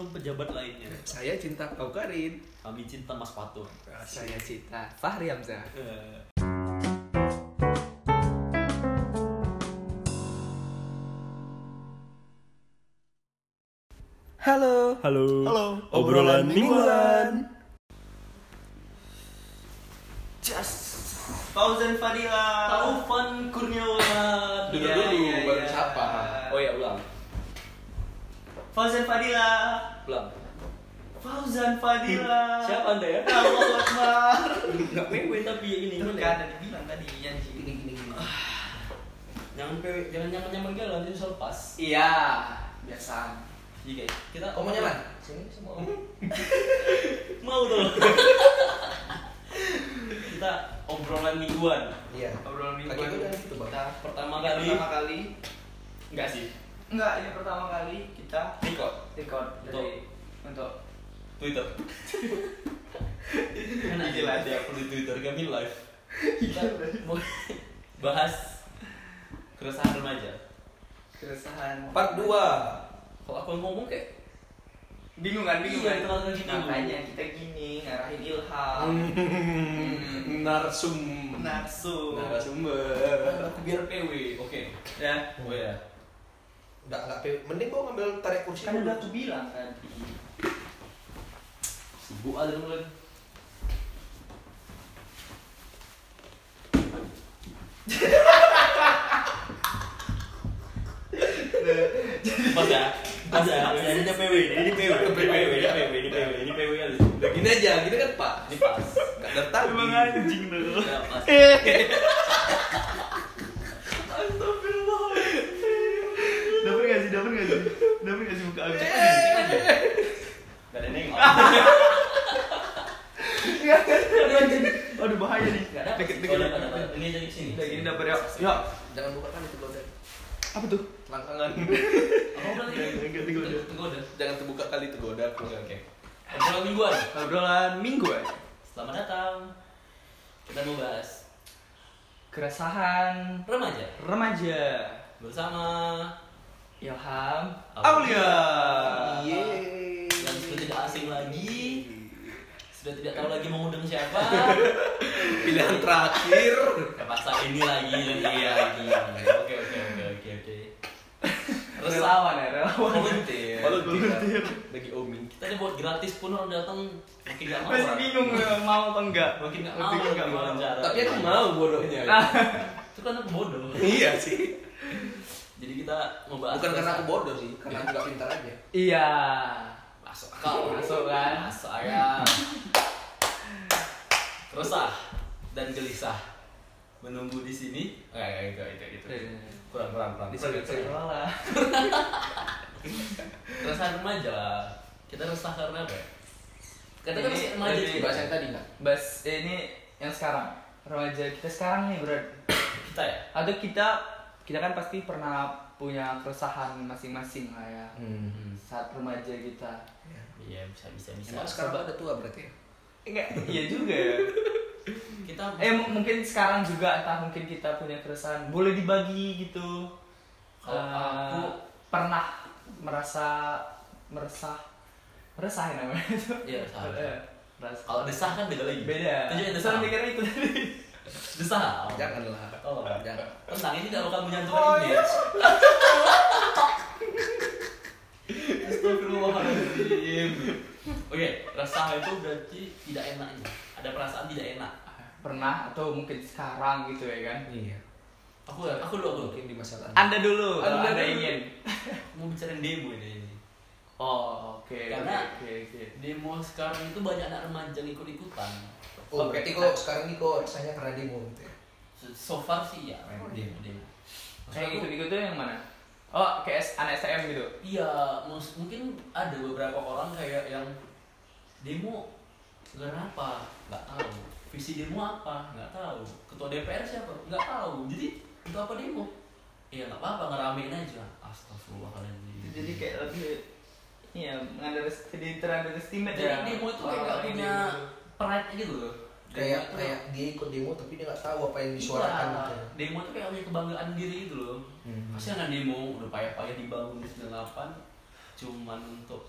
oknum pejabat lainnya. Saya cinta kau Karin. Kami cinta Mas Patung. Saya Cita Fahri Hamzah. Eh, Halo. Halo. Halo. Obrolan mingguan. Just Fauzan Fadila. Taufan Kurniawan. Dulu Iya, dulu iya, baru iya. siapa? Oh ya ulang. Fauzan Fadila. Ulang. Fauzan Fadila. Siapa anda ya? Allahu Akbar. Enggak PW tapi ini ya? kan tadi bilang tadi ya Gini gini gini. Jangan PW, jangan nyaman nyaman jalan itu selepas. Iya, biasa. Iya guys, kita Kau mau nyaman? Sini semua. Mau tuh. kita obrolan mingguan. Iya. Obrolan minggu. Kaki gue jangan gitu bang. Kita Pertama ini kali. pertama kali. Enggak sih. Enggak, ini pertama kali kita Record record dari untuk Twitter. Kan aja lah dia upload di Twitter kami live. Kita mau bahas keresahan remaja. keresahan. Part 2 Kalau aku ngomong kayak Bingung kan, bingung Iya, kan? tengah-tengah gitu. Makanya kita gini, ngarahin ilham. Narsum Nafsu. Narasumber. aku biar PW. Oke. Ya. Oh ya. Enggak enggak pe- mending gua ngambil tarik kursi Kan dulu. udah aku bilang tadi. Sibuk aja dulu lagi. Pas ya, pas ya, ini PW, ini PW, ini PW, PW, ini PW, ini PW kali. Udah gini aja, gini kan Pak. Ini pas. Enggak dari tadi. Emang anjing tuh. Ya, pas. Dapat gak sih? Dapat gak sih? Dapat gak sih muka aku? Kencing aja. Gak ada nengok. Aduh bahaya nih. Gak ada. Deket Oh, deket. Ini aja sini. Gini dapat ya. Ya. Jangan buka kan itu goda. Apa tuh? Langkangan. Apa berarti? Enggak. Jangan terbuka kali itu goda aku. Oke. Obrolan mingguan. Obrolan mingguan. Selamat datang. Kita mau bahas Keresahan remaja remaja. bersama Ilham Aulia. Aulia. Yeay. yang sudah tidak asing lagi, sudah tidak tahu lagi mau ngundang siapa. Pilihan terakhir. Ya pasang ini lagi dan iya lagi. Oke oke oke oke oke. Relawan ya, relawan. Volunteer. Volunteer. Bagi Omi. Kita ini buat gratis pun orang datang makin gak mau. Masih bingung mau atau enggak? Makin gak mau. nggak lagi mau. Tapi aku mau bodohnya. Nah, Itu kan aku bodoh. Iya sih. Jadi kita membahas. Bukan karena aku bodoh sih, karena aku nggak pintar aja. Iya. Masuk akal. Masuk kan? Masuk ayam. Resah dan gelisah menunggu di sini. Eh, eh, itu itu itu. Kurang kurang kurang. Disebut sekolah. Resah remaja lah. Kita resah karena apa? ya? Kita kan Ini masih remaja juga. Bahas yang tadi nggak? Bas ini yang sekarang. Remaja kita sekarang nih, Bro. Kita ya. Atau kita kita kan pasti pernah punya keresahan masing-masing lah ya. Hmm. Saat remaja kita. Iya bisa bisa bisa. Emang sekarang ada tua berarti ya? Enggak, iya juga ya. Kita Eh m- mungkin sekarang juga entah mungkin kita punya keresahan boleh dibagi gitu. Kalau Eh, aku pernah merasa meresah meresah ya namanya itu. Iya, resah, resah. Eh, resah. kalau desah kan beda lagi. beda. Tunjukin desah. Mikirnya itu tadi. Desah. Janganlah. Oh, Jangan. Tenang ini kalau kamu nyantuman Oh, image. Astagfirullahaladzim. Oke, resah itu berarti tidak enaknya. Ada perasaan tidak enak. Pernah atau mungkin sekarang gitu ya kan? Iya. Aku aku dulu aku Mungkin di masa lalu. Anda dulu, kalau Anda Anda ingin. mau bicara demo ini. Oh, oke. Karena- oke, oke. Demo sekarang itu banyak anak remaja yang ikut-ikutan. Oh, berarti kok sekarang ini kok rasanya karena demo gitu ya? So far sih ya, demo demo. Maksud Kayak aku, gitu-gitu tuh yang mana? Oh, kayak anak STM gitu. Iya, mungkin ada beberapa orang kayak yang demo kenapa? Nggak tahu. Visi demo apa? Nggak tahu. Ketua DPR siapa? Nggak tahu. Jadi untuk apa demo? Ya nggak apa-apa, ngeramein aja. Astagfirullahaladzim. Jadi kayak lebih Iya, mengadar jadi terunderestimate Jadi ya. demo itu kayak nggak orang-orang punya pride gitu loh. Kayak Demo kayak dia ikut demo tapi dia nggak tahu apa yang disuarakan Iya, gitu. Demo itu kayak punya kebanggaan diri gitu loh. Hmm. Pasti kan demo udah payah-payah dibangun di 98 cuman untuk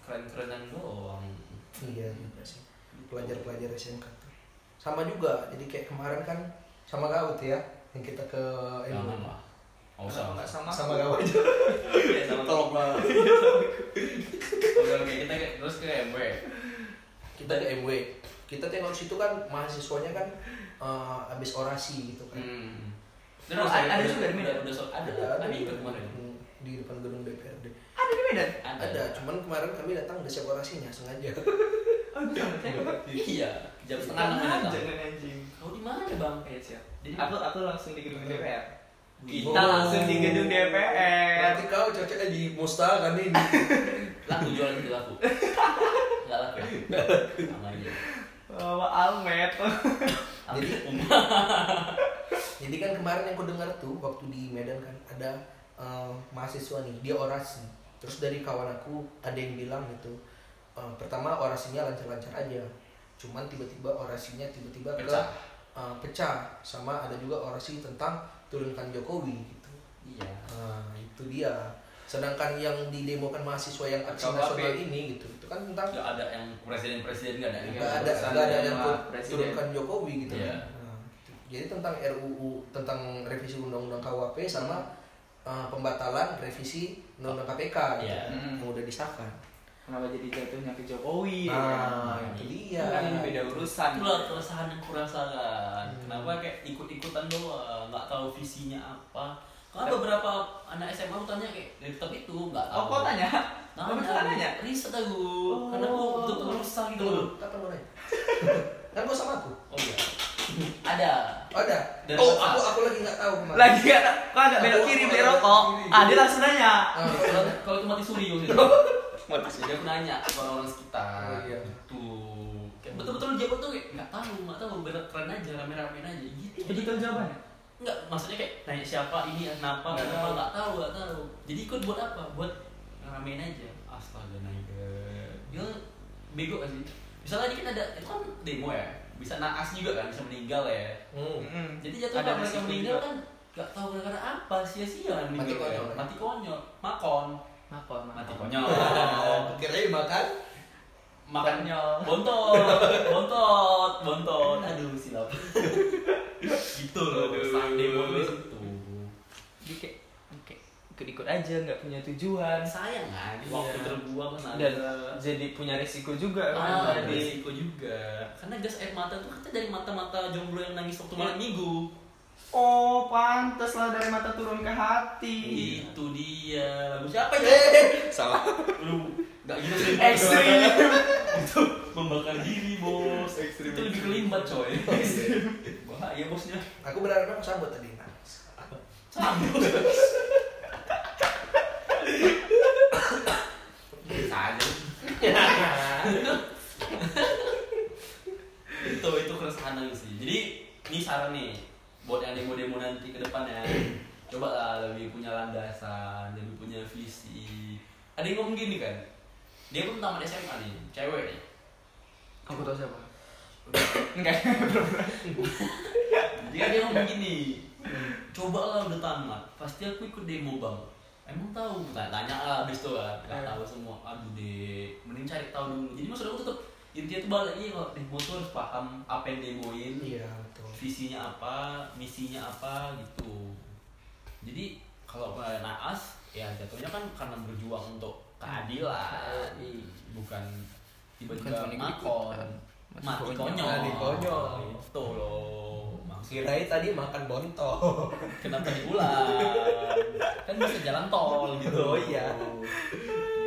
keren-kerenan doang Iya juga sih. Pelajar-pelajar SMK tuh. Sama juga. Jadi kayak kemarin kan sama kau tuh ya yang kita ke Jangan MW. lah Nggak usah Nggak sama. Sama kau aja. Iya, sama tolong banget oke oke kita terus ke MW Kita ke MW. Kita tengok situ kan mahasiswanya kan eh, habis orasi gitu kan. hmm. Oh, ada- ada juga di Medan? udah, ada Ada, ada ikut kemarin Hmm, di depan gedung DPRD. Ada di Medan. Ada, cuman kemarin kami datang udah siap orasinya sengaja. Oh, jangan. iya jam setengah enam Jangan anjing. kau di mana bang Oke, siap. Jadi- Aku aku langsung di gedung DPR. Kita Kita langsung di gedung DPR. Berarti kau cocoknya di Musta kan ini. laku jualan itu laku nggak laku sama aja Bawa Almet. Jadi Jadi kan kemarin yang ku dengar tuh waktu di Medan kan ada eh, mahasiswa nih dia orasi. Terus dari kawan aku ada yang bilang gitu. eh, pertama orasinya lancar-lancar aja. Cuman tiba-tiba orasinya tiba-tiba ke Pecah. eh, pecah. Sama ada juga orasi tentang turunkan Jokowi gitu. iya Nah, itu dia. Sedangkan yang didemokan mahasiswa yang aksi nasional ini gitu, itu kan tentang nggak ada yang presiden-presiden nggak ada yang nggak ada nggak ada yang tu- presiden. turunkan Jokowi gitu Iya. kan. Nah. Jadi tentang RUU tentang revisi undang-undang KUHP sama uh, pembatalan revisi undang-undang KPK gitu, Iya. kan, yang udah disahkan. Kenapa jadi jatuhnya ke Jokowi? Nah, ya? itu dia. Kan ini beda urusan. itulah keresahan yang kurasakan Hmm. kenapa kayak ikut-ikutan doang nggak tahu visinya apa karena beberapa anak SMA tanya kayak laptop itu nggak tahu Oh, kau tanya? Nah, Oh, beneran nanya? riset aku Oh. karena aku betul-betul resah gitu Tunggu, loh kapan mau nanya? kan gua sama aku. oh iya ada Oh, ada. Dari oh, aku aku lagi nggak tahu kemarin. Lagi gak kok agak belok kiri beli rokok. Ah, dia langsung nanya. Ah, kalau itu mati suri gitu jadi aku nanya ke orang-orang sekitar Oh, iya. gitu kayak betul-betul jawab tuh kayak nggak tahu nggak tahu bener keren aja rame-rame aja gitu Itu betul jawabannya. Enggak, maksudnya kayak nanya siapa ini kenapa Nggak kenapa tahu. nggak tahu nggak tahu. Jadi ikut buat apa? Buat ngeramein aja. Astaga naga. Dia bego gak sih? Misalnya dikit ada itu kan demo ya. Bisa naas juga kan, bisa meninggal ya. Hmm. Jadi jatuh Ada mereka meninggal juga. kan nggak tahu gara-gara apa sia-sia kan Mati meninggal konyol, ya. Mati konyol, makon, Makon, mati konyol. Kirain makan Makan Konyol. bontot, bontot, bontot. Aduh silap. gitu loh, Aduh. sang demo di situ. Jadi kayak kayak ikut-ikut aja nggak punya tujuan. Sayang kan Iya. waktu terbuang kan dan ada jadi punya risiko juga kan ah, ada Jadi- risiko juga. Karena gas air mata tuh kan dari mata-mata jomblo yang nangis waktu malam minggu. Oh pantas lah dari mata turun ke hati. Itu dia. Lagu siapa ya Eh, salah. lu nggak gitu sih? Ekstrim. itu membakar diri bos. Ekstrim, itu lebih kelimbat coy. Bahaya bosnya. Aku berharap aku sambut tadi. Sambut bisa aja itu itu keresahan lagi sih. Jadi ini saran nih buat yang demo-demo nanti ke depannya coba lah lebih punya landasan lebih punya visi. Ada yang ngomong gini kan? Dia pun tamat SMA nih cewek nih. Aku tahu siapa? Enggak. Dia dia ngomong gini coba lah udah tamat pasti aku ikut demo bang emang tahu tanya, tanya lah abis itu kan nggak Eh. tahu semua aduh deh mending cari tahu dulu jadi maksud aku tetap intinya tuh balik lagi kalau demo tuh harus paham apa yang demoin Iya, betul. visinya apa misinya apa gitu jadi kalau naas ya jatuhnya kan karena berjuang untuk keadilan bukan tiba-tiba Bukan ikut-ikutan. makon Mati konyol. konyol Mati konyol. itu loh Kirain tadi makan bonto. kenapa diulang kan bisa jalan tol gitu Oh, iya. gitu,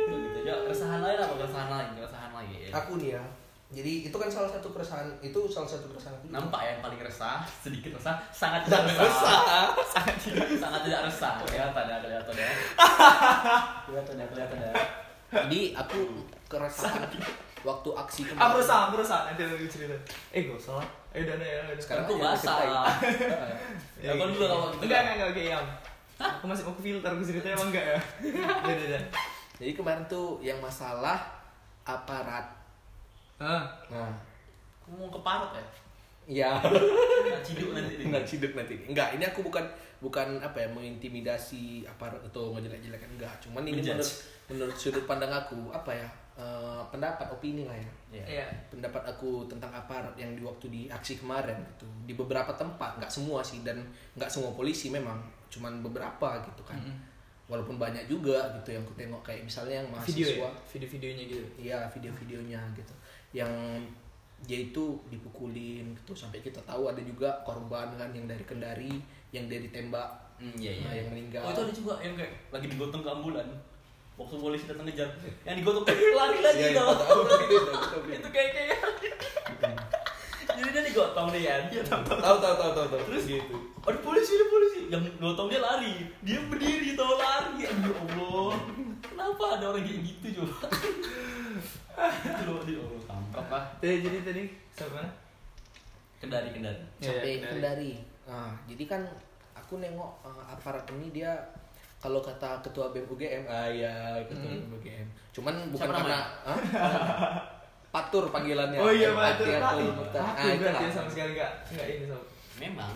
gitu. ya keresahan lain apa keresahan lain keresahan lain Aku nih ya. Jadi itu kan salah satu keresahan itu salah satu keresahan aku. juga. nampak ya yang paling resah sedikit resah sangat tidak resah resah. sangat tidak sangat tidak resah kelihatan ya kelihatan ya kelihatan ya kelihatan ya Jadi aku keresahan waktu aksi ah kemarin. berusaha berusaha nanti lagi cerita eh gak usah eh udah udah ya udah. Sekarang aja basah ya kan juga kalau gitu enggak enggak enggak oke yang aku masih mau ke filter aku ceritanya emang enggak ya udah udah udah Jadi kemarin tuh yang masalah aparat. ah Nah, ngomong ke parut ya iya. nggak ciduk nanti. Enggak ciduk nanti. Enggak, ini aku bukan bukan apa ya mengintimidasi aparat atau ngejelek-jelekan enggak. Cuman ini menurut menurut sudut pandang aku apa ya? Eh, pendapat opini lah ya Iya. Iya. pendapat aku tentang aparat yang di waktu di aksi kemarin gitu di beberapa tempat nggak semua sih dan nggak semua polisi memang cuman beberapa gitu kan Mm-mm. walaupun banyak juga gitu yang ku tengok kayak misalnya yang Video mahasiswa ya? Video-videonya gitu. iya video-videonya gitu yang dia itu dipukulin gitu sampai kita tahu ada juga korban kan yang dari Kendari yang dia ditembak Hmm, iya, iya. Nah, yang meninggal. Oh, itu ada juga yang kayak lagi digotong ke ambulan. Waktu polisi datang ngejar. Yang digotong lari lagi Iya, iya, tau. tahu. itu kayak kayak Jadi dia digotong nih ya. Dia tahu tahu tahu tahu tahu Terus gitu. Ada polisi, ada polisi. Yang gotong dia lari. Dia berdiri tau lari. Ya Allah. Kenapa ada orang kayak gitu coba? itu loh, dia Allah kampret lah. Tadi jadi tadi sampai mana? Kendari, kendari. sampai Iya, Kendari. Nah, jadi kan aku nengok uh, aparat ini dia kalau kata ketua BEM UGM, ah ya ketua Hmm. BEM UGM. Cuman bukan Siapa karena? Patur panggilannya. Oh iya, Pati Pak. atau Aku Mukhtar. Ah, sama sekali enggak enggak ini sama. Memang.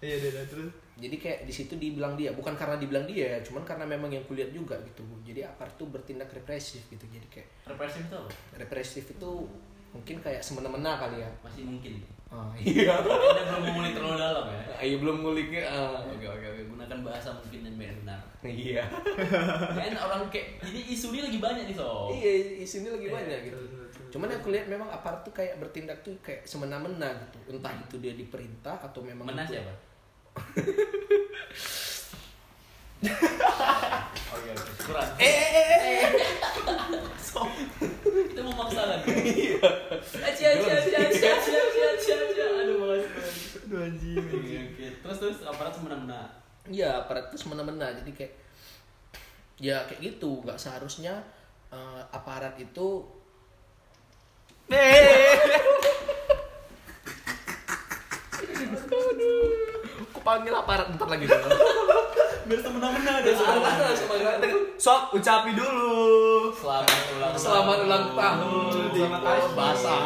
Iya, udah, udah, terus. Jadi kayak di situ dibilang dia, bukan karena dibilang dia ya, cuman karena memang yang kulihat juga gitu. Jadi aparat tuh bertindak represif gitu. Jadi kayak Represif itu apa? represif itu mungkin kayak semena-mena kali ya. Masih mungkin. Ah, iya. Anda belum mengulik terlalu dalam ya. Iya belum nguliknya. ah. Oke oke oke gunakan bahasa mungkin dan benar. Iya. Kan orang kayak ini isu ini lagi banyak nih so. Iya, di sini lagi Iya, banyak gitu. Cuman yang kulihat memang aparat tuh kayak bertindak tuh kayak semena-mena gitu. Entah itu dia diperintah atau memang Menas siapa? Oke oke kurang. Eh, eh, eh, eh. so kita mau maksa kan? Aci aci aci aci aci aci aci aci. Aduh malas banget. Aduh anjing. Oke oke. Terus terus aparat semena-mena. Iya, aparat tuh semena-mena. Jadi kayak ya kayak gitu. Nggak seharusnya eh, aparat itu Aku panggil aparat bentar lagi dulu. Biar semena-mena Biar semena-mena. Sok, ucapi dulu. Selamat ulang Selamat ulang tahun. Kasih. Basah.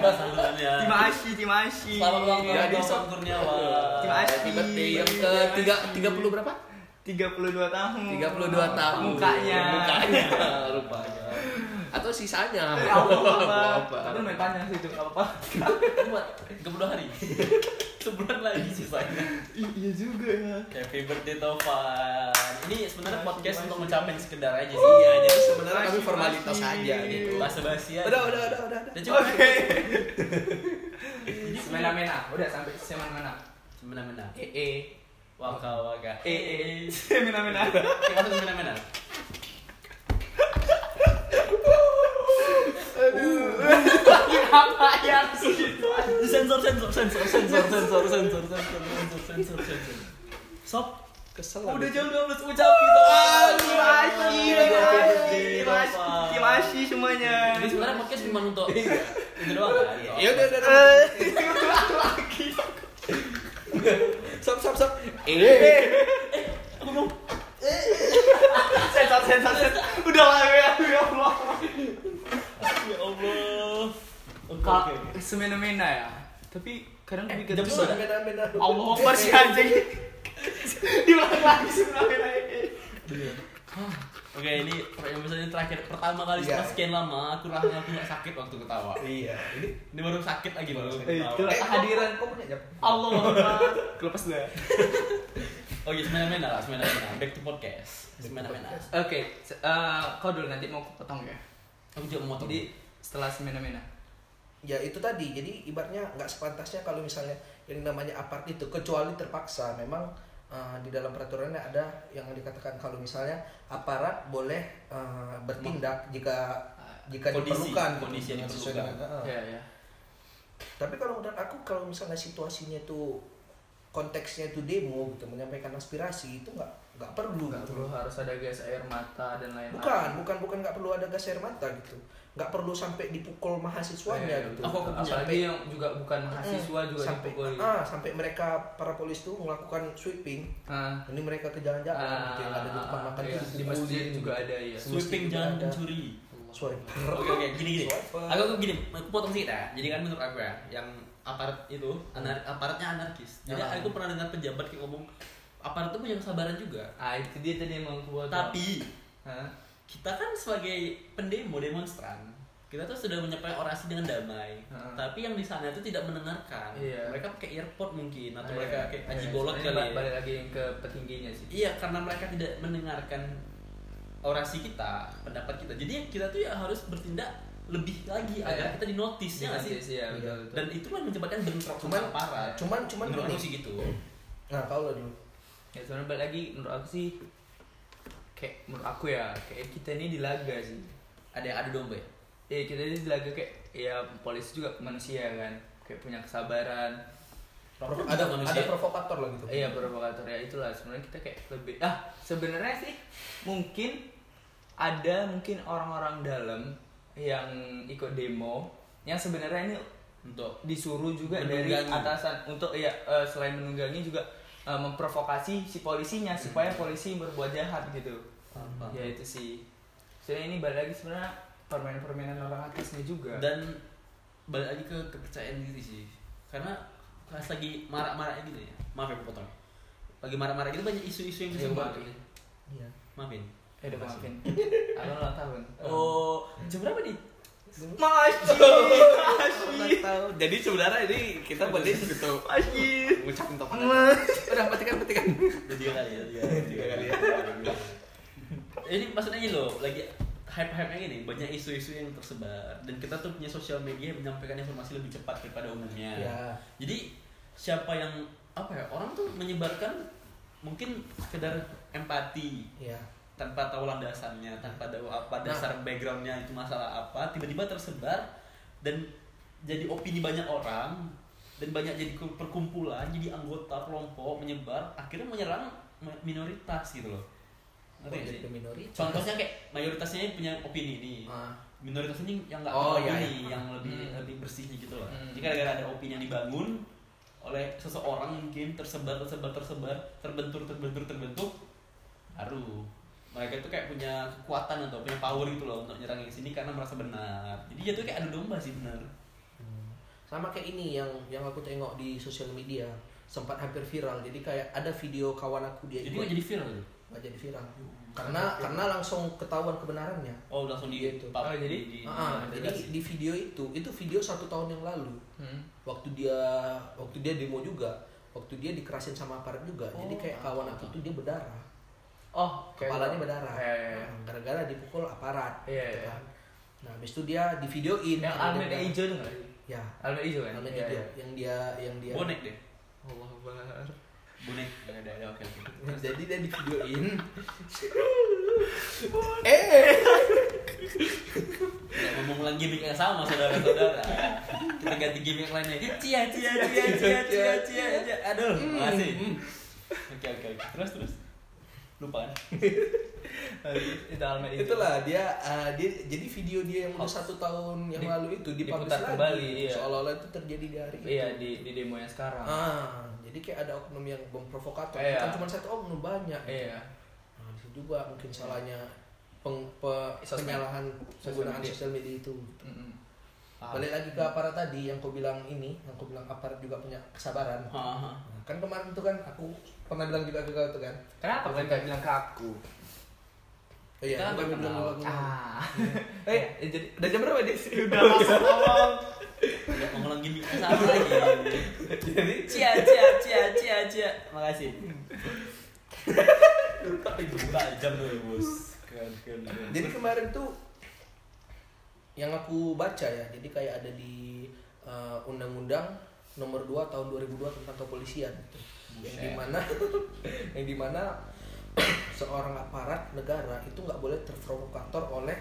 Iya. Terima kasih, terima kasih. Selamat ulang tahun iya, Jadi Bang Kurniawan. Timashi. Yang ke tiga tiga puluh berapa? Tiga puluh dua tahun. Tiga puluh dua tahun. Mukanya. Mukanya rupanya. Atau sisanya. Ya, apa, apa. Tapi main panjang sih, itu apa-apa. Tiga puluh hari. Sebulan lagi sisanya. Iya juga ya. Happy birthday Tovan. Ini sebenarnya podcast masih. untuk ngucapin sekedar aja sih. Iya, jadi sebenarnya kami formalitas aja gitu. Bahasa basi aja. Udah, udah, udah, udah. udah. Udah cukup. Oke. Semena-mena, udah sampai semena-mena. Semena-mena. Eh, eh. Waka waka. Eh, eh, semena-mena. Masuk semena-mena. Apa yang situ? Sensor sensor sensor sensor sensor sensor sensor sensor sensor sensor. Sob, Kesel. udah jam 12 ucapin dong. Ah, terima kasih, semuanya. Ini sebenarnya podcast cuma untuk itu doang kan? Ya udah, udah, udah. lagi. Sop, sop, sop. Eh. Aku mau Sensor, sensor, sensor. Udah lah ya, ya Allah. Ya Allah. Oke, Kak, oke. Semena-mena ya. Tapi kadang Eh, lebih sudah. Beda-beda. Allah Akbar si anjing. Diulang lagi semena-mena. Oke, ini episode terakhir pertama kali setelah Iya. sekian lama aku rasa aku gak sakit waktu ketawa. Iya. Ini Ini baru sakit lagi baru Eh, ketawa. itu kehadiran kok punya jam? Allah. Kelepas dah. Oke, semena-mena lah, semena-mena. Back to podcast. Semena-mena. Oke, se- eh, kau dulu nanti mau potong ya. Aku juga mau Jadi setelah semena-mena. Ya itu tadi, jadi ibaratnya nggak sepantasnya kalau misalnya yang namanya apart itu kecuali terpaksa memang uh, di dalam peraturannya ada yang dikatakan kalau misalnya aparat boleh uh, bertindak jika jika Kondisi, diperlukan gitu, kondisi yang sesuai diperlukan. dengan- uh. Ya, ya. Tapi kalau menurut aku kalau misalnya situasinya itu konteksnya itu demo gitu menyampaikan aspirasi itu nggak nggak perlu Enggak gitu. perlu harus ada gas air mata dan lain-lain. Bukan, bukan bukan nggak perlu ada gas air mata gitu. Nggak perlu sampai dipukul mahasiswanya Eh, gitu. Aku- aku Sampai- yang juga bukan mahasiswa juga sampai dipukuli. ah sampai mereka para polis tuh melakukan sweeping Ah, ini mereka ke jalan-jalan ah, gitu yang ada di tempat makan iya. di masjid juga ada ya. Sweeping ada. mencuri. swiper Oke oke gini gini. Swiper. Aku aku gini, aku potong sedikit ya. Jadi kan menurut aku ya, yang aparat itu anar aparatnya anarkis. Jadi Ah. aku pernah dengar pejabat kayak ngomong aparat itu punya kesabaran juga. Ah, itu dia tadi yang mau buat. Tapi Hah? Kita kan sebagai pendemo demonstran kita tuh sudah menyampaikan orasi dengan damai Heeh. tapi yang di sana itu tidak mendengarkan Iya. mereka pakai earpod mungkin atau Ah, mereka iya. Iya, aji bolot sebenarnya kali ya. balik lagi ke petingginya sih iya karena mereka tidak mendengarkan orasi kita pendapat kita jadi kita tuh ya harus bertindak lebih lagi Iya. agar kita dinotis ya sih iya, betul, betul. dan itulah yang menyebabkan bentrok Cuman- parah cuman cuman menurut aku sih gitu Nah, kau lah dulu. ya sebenarnya balik lagi menurut aku sih kayak menurut aku ya kayak kita ini di laga sih. Ada yang ada domba ya? Ya kita ini di laga kayak ya polisi juga manusia kan kayak punya kesabaran. Rokok ada manusia. ada provokator lah gitu. iya provokator. Ya itulah. Sebenarnya kita kayak lebih ah sebenarnya sih mungkin ada mungkin orang-orang dalam yang ikut demo yang sebenarnya ini untuk disuruh juga dari atasan. Untuk ya eh, selain menunggangi juga eh, memprovokasi si polisinya supaya polisi berbuat jahat gitu Apa? ya itu sih. Sebenarnya ini balik lagi sebenarnya permainan-permainan orang atasnya juga. Dan balik lagi ke kepercayaan diri sih. Karena pas lagi marah-marahnya gitu ya. Maaf ya potong. Lagi marah-marah gitu banyak isu-isu yang Iya, disebar maafin. Iya. maafin. Eh udah maafin. Aku ulang tahun. Oh jam berapa nih? Masih. Tahun. Jadi sebenarnya ini kita berdiri gitu. masih. Ngucapin topan. Udah matikan. udah tiga kali ya tiga, tiga kali ya ini maksudnya ini loh lagi hype-hype nya ini banyak isu-isu yang tersebar dan kita tuh punya sosial media yang menyampaikan informasi lebih cepat daripada umumnya Ya. jadi siapa yang apa ya orang tuh menyebarkan mungkin sekedar empati Iya. tanpa tahu landasannya tanpa tahu apa Nah. dasar backgroundnya itu masalah apa tiba-tiba tersebar dan jadi opini banyak orang dan banyak jadi perkumpulan jadi anggota kelompok menyebar akhirnya menyerang minoritas gitu loh ngerti minoritas. contohnya kayak mayoritasnya punya opini nih Ah. minoritas ini yang nggak Oh, iya, opini iya. yang lebih Hmm. lebih bersih gitu loh Hmm. jika gara-gara ada opini yang dibangun oleh seseorang mungkin tersebar tersebar tersebar terbentur terbentur terbentuk baru mereka itu kayak punya kekuatan atau punya power gitu loh untuk nyerang yang sini karena merasa benar jadi jatuh kayak adu domba sih benar Hmm. Sama kayak ini yang yang aku tengok di sosial media sempat hampir viral. Jadi kayak ada video kawan aku dia jadi ikut nggak jadi viral nggak jadi viral. Karena karena langsung ketahuan kebenarannya. oh langsung di pub- Oh, jadi- di, di, Ah, di- jadi di video itu itu video satu tahun yang lalu. Hmm. Waktu dia waktu dia demo juga, waktu dia dikerasin sama aparat juga. jadi Oh, kayak kawan aku tuh dia berdarah. oh Kepalanya berdarah. Iya, iya, iya. Nah, Gara-gara dipukul aparat. Iya, gitu kan. Nah, habis itu dia di videoin. yang bilang- hijau tuh nggak Ya, almet hijau kan hijau yang dia yang dia bonek deh Allah Bonek ada ada oke oke. Jadi dia di videoin eh. Nggak ngomong ulang gimmick yang sama saudara-saudara. Kita ganti gimmick lainnya cia cia cia cia cia cia cia aduh makasih. oke oke oke. Terus terus. Lupa kan? Itu almet hijau itulah dia eh, dia jadi video dia yang udah satu tahun yang Di- lalu itu diputar lagi. kembali, iya. seolah-olah itu terjadi di hari iya itu. di di demo yang sekarang. Ah jadi kayak ada oknum yang memprovokator. Iya. bukan cuma satu oknum banyak iya. Nah, di situ juga mungkin salahnya peng, pe- penyalahan Sosial penggunaan media. sosial media itu Mm-mm. balik lagi ke aparat tadi yang kau bilang ini yang kau bilang aparat juga punya kesabaran. Haha. Nah, kan kemarin itu kan aku pernah bilang juga ke kau itu kan? Kenapa kalian nggak bilang ke aku? Oh iya Kita aku kan bilang ke kau. ah. Eh jadi udah jam berapa nih Udah. Masuk ngomong. Mau ngulang gimmick yang sama lagi. Jadi? Cia cia cia cia cia. Makasih. Lupa jam dulu bos. Keren keren keren. jadi kemarin tuh yang aku baca ya jadi kayak ada di uh, undang-undang nomor 2 tahun 2002 tentang kepolisian gitu. yang di mana yang di mana seorang aparat negara itu nggak boleh terprovokator oleh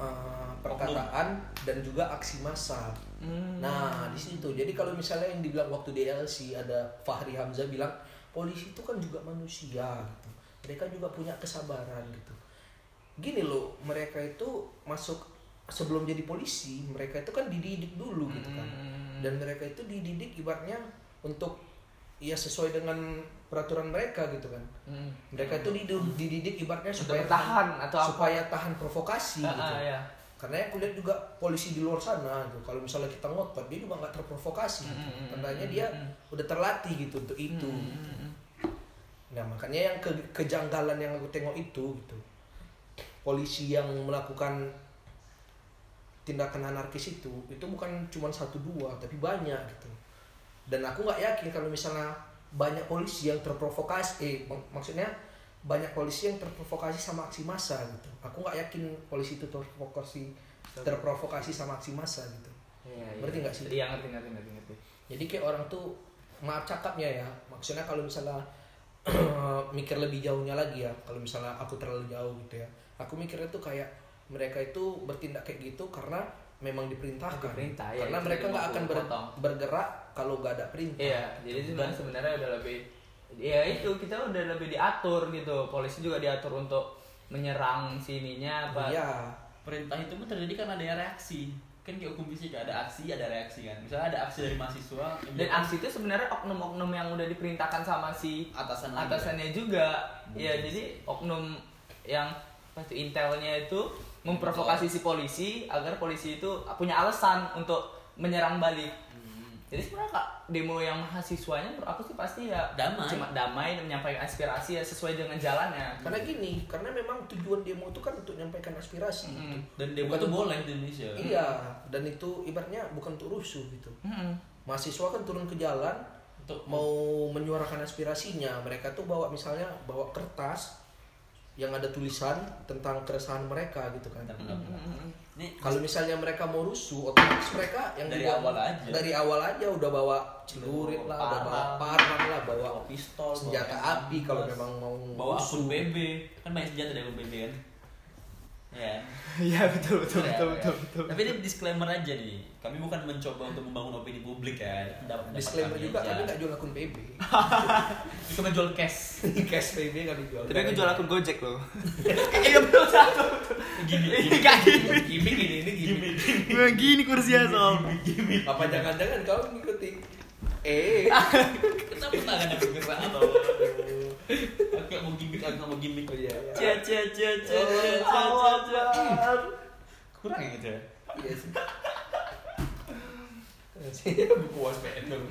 uh, perkataan dan juga aksi massa Hmm. Nah, di situ. Jadi kalau misalnya yang dibilang waktu DLC ada Fahri Hamzah bilang polisi itu kan juga manusia gitu. Mereka juga punya kesabaran gitu. Gini loh, mereka itu masuk sebelum jadi polisi, mereka itu kan dididik dulu gitu kan. Hmm. Dan mereka itu dididik ibaratnya untuk ya sesuai dengan peraturan mereka gitu kan. Hmm. Mereka itu dididik, dididik ibaratnya supaya bertahan atau apa? supaya tahan provokasi Ah, gitu. ah, ya. Karena aku lihat juga polisi di luar sana gitu. Kalau misalnya kita ngotot, dia juga nggak terprovokasi. Gitu. mm, mm, Tandanya mm, dia mm. udah terlatih gitu untuk itu. Hmm, gitu. hmm, hmm. Nah makanya yang ke- kejanggalan yang aku tengok itu gitu. polisi yang melakukan tindakan anarkis itu itu bukan cuma satu dua tapi banyak gitu dan aku nggak yakin kalau misalnya banyak polisi yang terprovokasi eh mak- maksudnya banyak polisi yang terprovokasi sama aksi massa gitu aku nggak yakin polisi itu terprovokasi terprovokasi sama aksi massa gitu Iya, iya. Ngerti nggak sih? Iya ngerti ngerti ngerti ngerti. jadi kayak orang tuh maaf cakapnya ya maksudnya kalau misalnya mikir lebih jauhnya lagi ya kalau misalnya aku terlalu jauh gitu ya aku mikirnya tuh kayak mereka itu bertindak kayak gitu karena memang diperintahkan Diperintah, ya, karena mereka nggak akan ber- potong. bergerak kalau nggak ada perintah Iya, jadi sebenarnya sebenarnya udah lebih ya itu kita udah lebih diatur gitu. Polisi juga diatur untuk menyerang sininya apa. iya perintah itu pun terjadi karena ada reaksi kan kayak hukum fisika ada aksi ada reaksi kan misalnya ada aksi dari mahasiswa Dan aksi itu sebenarnya oknum-oknum yang udah diperintahkan sama si atasan lagi atasannya juga. Iya, jadi oknum yang apa itu intelnya itu memprovokasi si polisi agar polisi itu punya alasan untuk menyerang balik. Hmm. Jadi sebenarnya kak demo yang mahasiswanya menurut aku sih pasti ya Damai. cuma damai dan menyampaikan aspirasi ya sesuai dengan jalannya. karena gini karena memang tujuan demo itu kan untuk menyampaikan aspirasi Mm-mm. dan demo Bukan itu boleh di Indonesia iya dan itu ibaratnya bukan untuk rusuh gitu Mm-mm. mahasiswa kan turun ke jalan untuk mau menyuarakan aspirasinya mereka tuh bawa misalnya bawa kertas yang ada tulisan tentang keresahan mereka gitu kan Benar-benar. ini kalau misalnya mereka mau rusuh otomatis mereka yang Dari dibawa- awal aja. dari awal aja udah bawa celurit lah udah bawa parang lah bawa pistol senjata bawa api kalau memang mau bawa rusuh. akun BB kan banyak senjata dari akun BB kan ya Iya betul betul Ya, betul ya. betul betul. tapi ini disclaimer aja nih kami bukan mencoba untuk membangun opini publik ya pendapat disclaimer kami juga aja. kami nggak jual akun PB kami jual cash cash PB kami jual Tapi aku jual akun Gojek loh. Iya betul satu. gimmick Ini kayak gini. gimmick ini ini gimmick gimmick Gini kursinya sob. apa jangan-jangan kau ngikutin eh kenapa tangan aku gerak atau gimmick agak sama gimmick. Oh, iya, iya. Aja oh, cia cia cia cia cia cia cia kurang ya itu ya iya sih. Saya buku waspn dong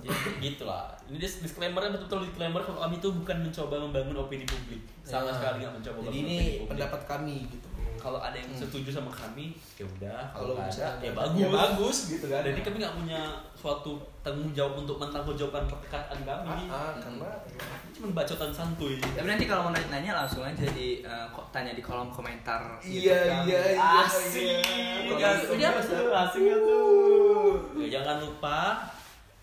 jadi ya, gitu lah ini disclaimer betul-betul disclaimer kalau kami itu bukan mencoba membangun opini publik. Sama iya. sekali nggak mencoba jadi ini pendapat kami gitu. Kalau ada yang setuju sama kami, ya udah. Kalau misalnya ya bagus. ya bagus gitu kan Jadi kami nggak punya suatu tanggung jawab untuk mentanggung jawabkan perkataan kami. ah, ah, karena ya, Ini cuma bacotan santuy. Tapi nanti kalau mau nanya langsung aja di kok tanya di kolom komentar. Iya, gitu kan. iya, iya, Asik. iya. Asik. Ini apa sih? Asik nggak tuh? Ya, jangan lupa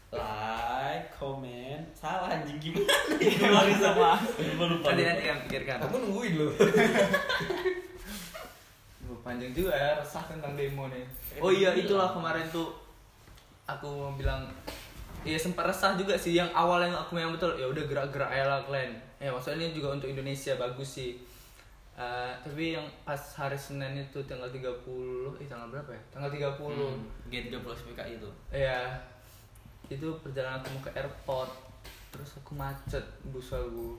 like, comment, salah anjing gimana? Gimana sama. Lupa lupa. Nanti lupa. nanti kalian pikirkan. aku nungguin loh panjang juga ya resah tentang demo nih. Oh iya itulah kemarin tuh aku bilang Iya sempat resah juga sih yang awalnya aku yang betul ya udah gerak-gerak aja lah kalian. Ya maksudnya ini juga untuk Indonesia bagus sih. Eh, tapi yang pas hari Senin itu tanggal 30 eh tanggal berapa ya? Tanggal 30. Hmm, G30 SPKI itu. Iya. Itu perjalanan aku mau ke airport. Terus aku macet bus aku.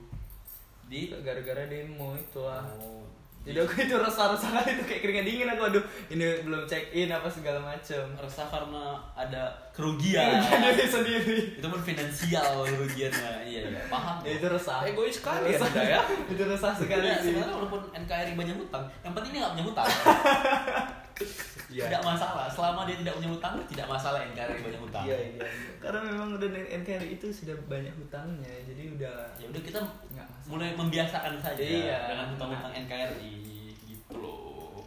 Di Gara-gara demo itu lah. Oh, Jadi aku itu resah-resah kali itu kayak keringat dingin aku aduh ini belum check in apa segala macem. resah karena ada kerugian. Diri sendiri. itu pun finansial kerugiannya. Iya, iya. Paham. Ya, itu resah. egois sekali Resah. anda ya itu resah sekali Ya, sih. sebenarnya walaupun NKRI banyak hutang, yang penting dia nggak punya hutang. Iya. Tidak masalah. Selama dia tidak punya hutang, tidak masalah NKRI banyak hutang. iya iya iya. Karena memang udah NKRI itu sudah banyak hutangnya, jadi udah Ya udah kita mulai membiasakan saja Iya. dengan hutang-hutang NKRI gitu loh.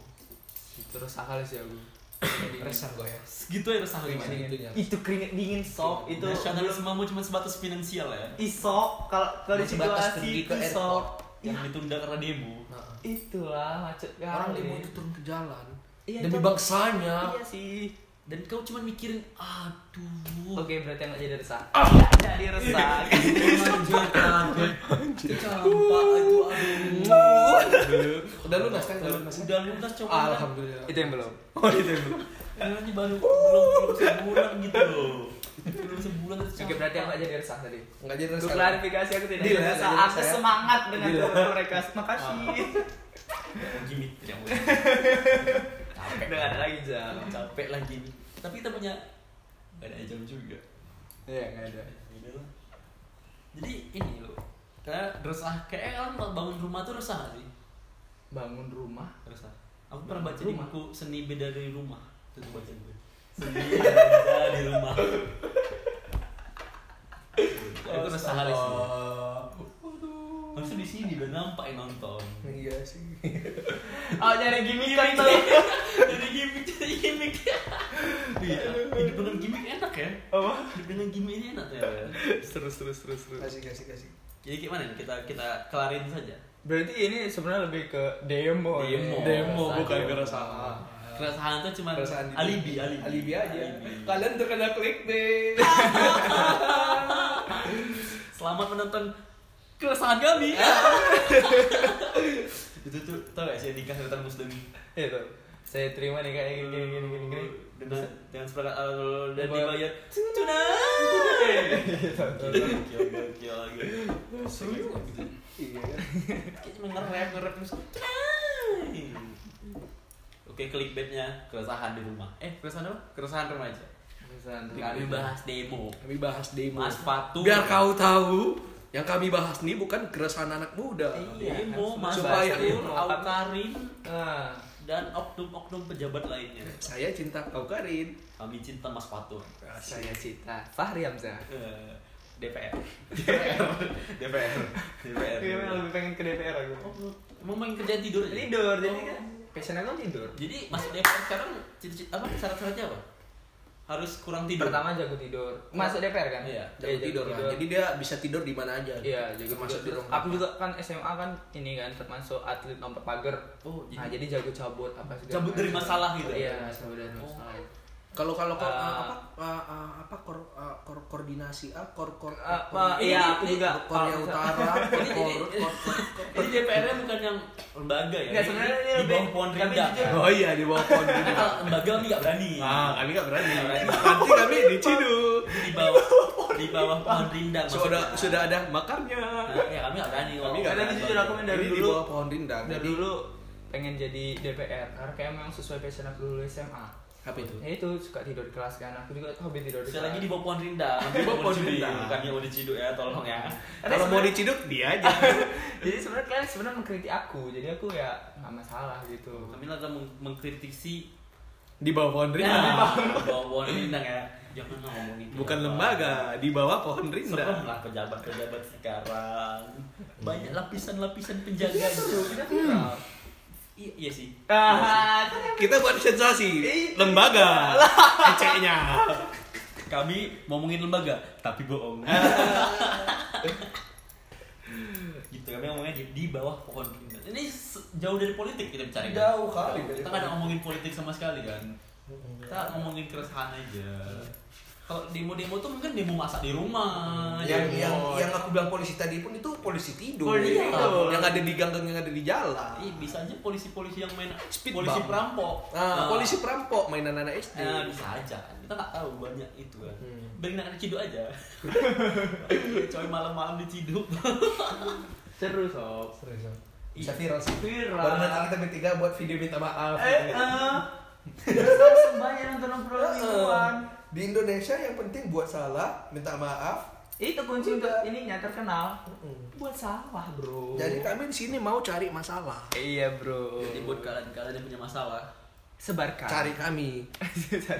Itu resah kali sih aku. resah gue ya Segitu ya resah gimana? dingin. itunya. Itu keringat dingin sob itu. Nasionalisme cuma sebatas finansial ya. Isok kalau kalau di situasi pergi ke isok. airport. Yang ditunda karena demo. Nah, Itulah macet kali. orang demo itu turun ke jalan Iya, demi itu- bangsanya Iya sih. Dan kau cuma mikirin, aduh. Oke, berarti nggak jadi resah. Tidak jadi resah. Campak itu aduh. udah lunas kan udah lunas Udah lunas coba. alhamdulillah itu yang belum. oh itu yang belum Ini baru belum belum sebulan gitu loh. Belum sebulan itu Oke, berarti aku jadi resah tadi. nggak jadi resah klarifikasi aku tidak jadi ya, resah. Aku resah ya. semangat dengan ya. mereka. Makasih. tidak mau. Capek Udah nggak ada lagi jam. Capek lagi nih. Tapi kita punya nggak ada jam juga. Iya, nggak ada. Gitu lah. Jadi ini loh. Karena resah, kayaknya kan bangun rumah tuh resah gak sih? bangun rumah Resah. Aku pernah baca di Rumah. buku Seni Beda dari Rumah. Itu baca gue. Seni Beda di Rumah. Itu resah kali sih. Harusnya di sini udah nampak yang nonton. Iya sih. oh nyari gimmick kan tuh Jadi gimmick, jadi gimmick. Iya, hidup dengan gimmick enak ya. apa Hidup dengan gimmick ini enak ya. terus terus terus terus Kasih kasih kasih. Jadi gimana nih? kita kita kelarin saja. berarti ini sebenarnya lebih ke demo nih. Demo. demo Keresahan. bukan keresahan Keresahan tuh cuma Keresahan alibi, alibi. Alibi aja. Alibi. Kalian terkena clickbait. Selamat menonton keresahan kami. itu tuh tau gak sih nikah sultan muslim itu saya terima nih kayak gini gini gini gini, gini. dengan dengan seperangkat alkohol dan Dibayar. tunai. Gokil, gokil lagi. Seru. Iya. Kayak cuma nge-rap, nge-rap terus. Oke, clickbaitnya keresahan di rumah. Eh, keresahan apa? Keresahan remaja. Keresahan Kami bahas demo. Kami bahas demo. Mas Patu. Biar kau tahu, yang kami bahas ini bukan keresahan anak muda. Iya, Demo, Mas supaya-. Aukarin, nah dan oknum-oknum pejabat lainnya. Saya cinta kau Karin. Kami cinta Mas Patu. saya cita Fahri Hamzah Eh, DPR. DPR. DPR. DPR. Iya, lebih pengen ke DPR aku Oh, Emang main kerja tidur aja? tidur jadi kan passion aku tidur Jadi masuk DPR sekarang cita-cita apa syarat-syaratnya apa? Harus kurang tidur. pertama jago tidur masuk DPR kan Iya, Jago tidur lah. Jadi dia bisa tidur di mana aja. Iya, jago masuk di ruang Aku juga kan SMA kan ini kan termasuk atlet lompat pagar. Oh, Nah, jadi jadi jago cabut apa segala Cabut dari masalah gitu? Iya, cabut dari Oh. Kalau kalau kor- Ah. apa ah, ah, apa kor, ah, kor- koordinasi ah kor kor Ah, kor- ah, ini- iya, aku juga Korea kalau misal- Utara, Ini- kor ini- kor kor kor- Jadi DPR-nya bukan yang lembaga ya? Nggak, sebenarnya ini di bawah pohon jujur. Oh iya di bawah pohon kalau lembaga kami nggak berani. Ah, kami nggak berani. Nanti kami diciduk. Di bawah di bawah pohon rindang. Sudah sudah ada makarnya. Nah, ya kami nggak berani. Kami nggak berani. jujur aku main dari Ini di dulu. bawah pohon rindang. Dari Jadi dulu pengen jadi DPR karena kayak memang sesuai passion aku dulu SMA. Apa itu? Ya itu suka tidur di kelas kan. Aku juga hobi tidur di Sekali kelas. lagi di bawah pohon rindang. Di bawah pohon rindang. Bukan yang mau diciduk ya, tolong ya. Kalau mau diciduk dia aja. jadi sebenarnya kalian sebenarnya mengkritik aku. Jadi aku ya nggak masalah gitu. Kami lagi meng- mengkritisi Di bawah pohon Ya, rindang. di bawah pohon rindang ya. Jangan ngomong itu. Bukan Bapak. lembaga, di bawah pohon Serem rindang. lah pejabat-pejabat sekarang. Banyak lapisan-lapisan penjaga. Kita viral. Iya, iya sih. Ah, Kita buat sensasi. Lembaga. Eceknya. Kami ngomongin lembaga, tapi bohong. gitu kami ngomongnya di, di bawah pohon. Ini jauh dari politik kita bicara. kan? Jauh kali Kita nggak ada ngomongin politik sama sekali kan. Kita ngomongin keresahan aja. Kalau demo-demo tuh mungkin demo masak di rumah. yang demo- yang yang aku bilang polisi tadi pun itu polisi tidur. Polisi tidur. Yang ada di gang-gang yang ada di jalan. Ih, bisa aja polisi-polisi yang main Speed polisi bump. perampok. Ah, polisi perampok mainan anak SD. Nah, bisa aja kan. Kita nggak tahu banyak itu kan. Hmm. Beri anak diciduk aja. Coy malam-malam diciduk. seru sob. Serius. Bisa viral sih. Viral. Baru nanti kita bertiga buat video minta maaf. Eh, gitu. eh. Terus banyak nonton obrolan. Di Indonesia yang penting buat salah minta maaf. Itu kunci untuk ininya terkenal. Mm. Buat salah, Bro. Jadi kami di sini mau cari masalah. Iya, Bro. Jadi buat kalian-kalian yang punya masalah, sebarkan. Cari kami.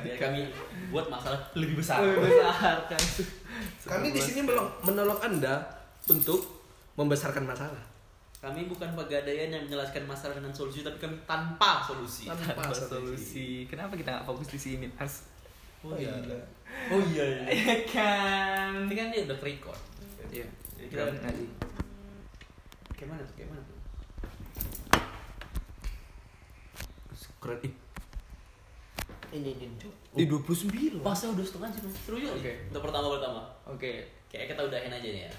biar kami buat masalah lebih besar. Lebih besar kan. Kami di sini menolong, menolong Anda untuk membesarkan masalah. Kami bukan pegadaian yang menjelaskan masalah dengan solusi, tapi kami tanpa solusi. Tanpa solusi. Kenapa kita nggak fokus di sini, Mas? Oh iya. Oh iya. iya. Iya kan. Ini kan dia udah record. Iya. Jadi kita nanti. gimana tuh? Gimana tuh? Keren ih. Ini ini. Di 29. Pasnya udah setengah jam. Seru juga. Oke. Untuk pertama pertama. Oke. Kayak kita udahin aja nih ya.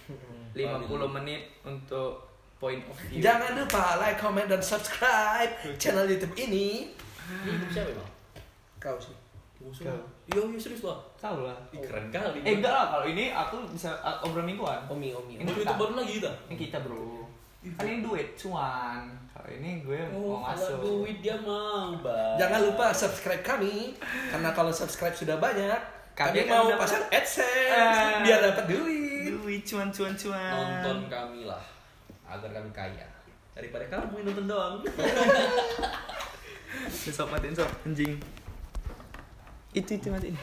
50 menit untuk point of view. Jangan lupa like, comment, dan subscribe channel YouTube ini. Ini ibu siapa emang? Kau sih. Kau. Iya, iya serius lah. Tahu lah. Ih, keren kali. Eh enggak lah kalau ini aku bisa uh, obrol mingguan. Omi, Omi. Ini YouTube baru lagi kita. Ini kita bro. Kan ini duit cuan. Kalau ini gue Oh, mau kalau masuk. duit dia mau, Bang. Jangan lupa subscribe kami karena kalau subscribe sudah banyak, Kami kami, mau dapat- pasang AdSense Eh. biar dapat duit. duit. Cuan cuan cuan. Nonton kami lah agar kami kaya. Daripada kamu nonton doang. Sob matiin sob anjing. Itu itu matiin.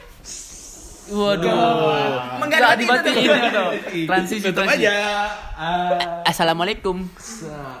Waduh. Enggak dimatiin itu. Transisi Tutup transisi. aja. Ah. Assalamualaikum. Sa-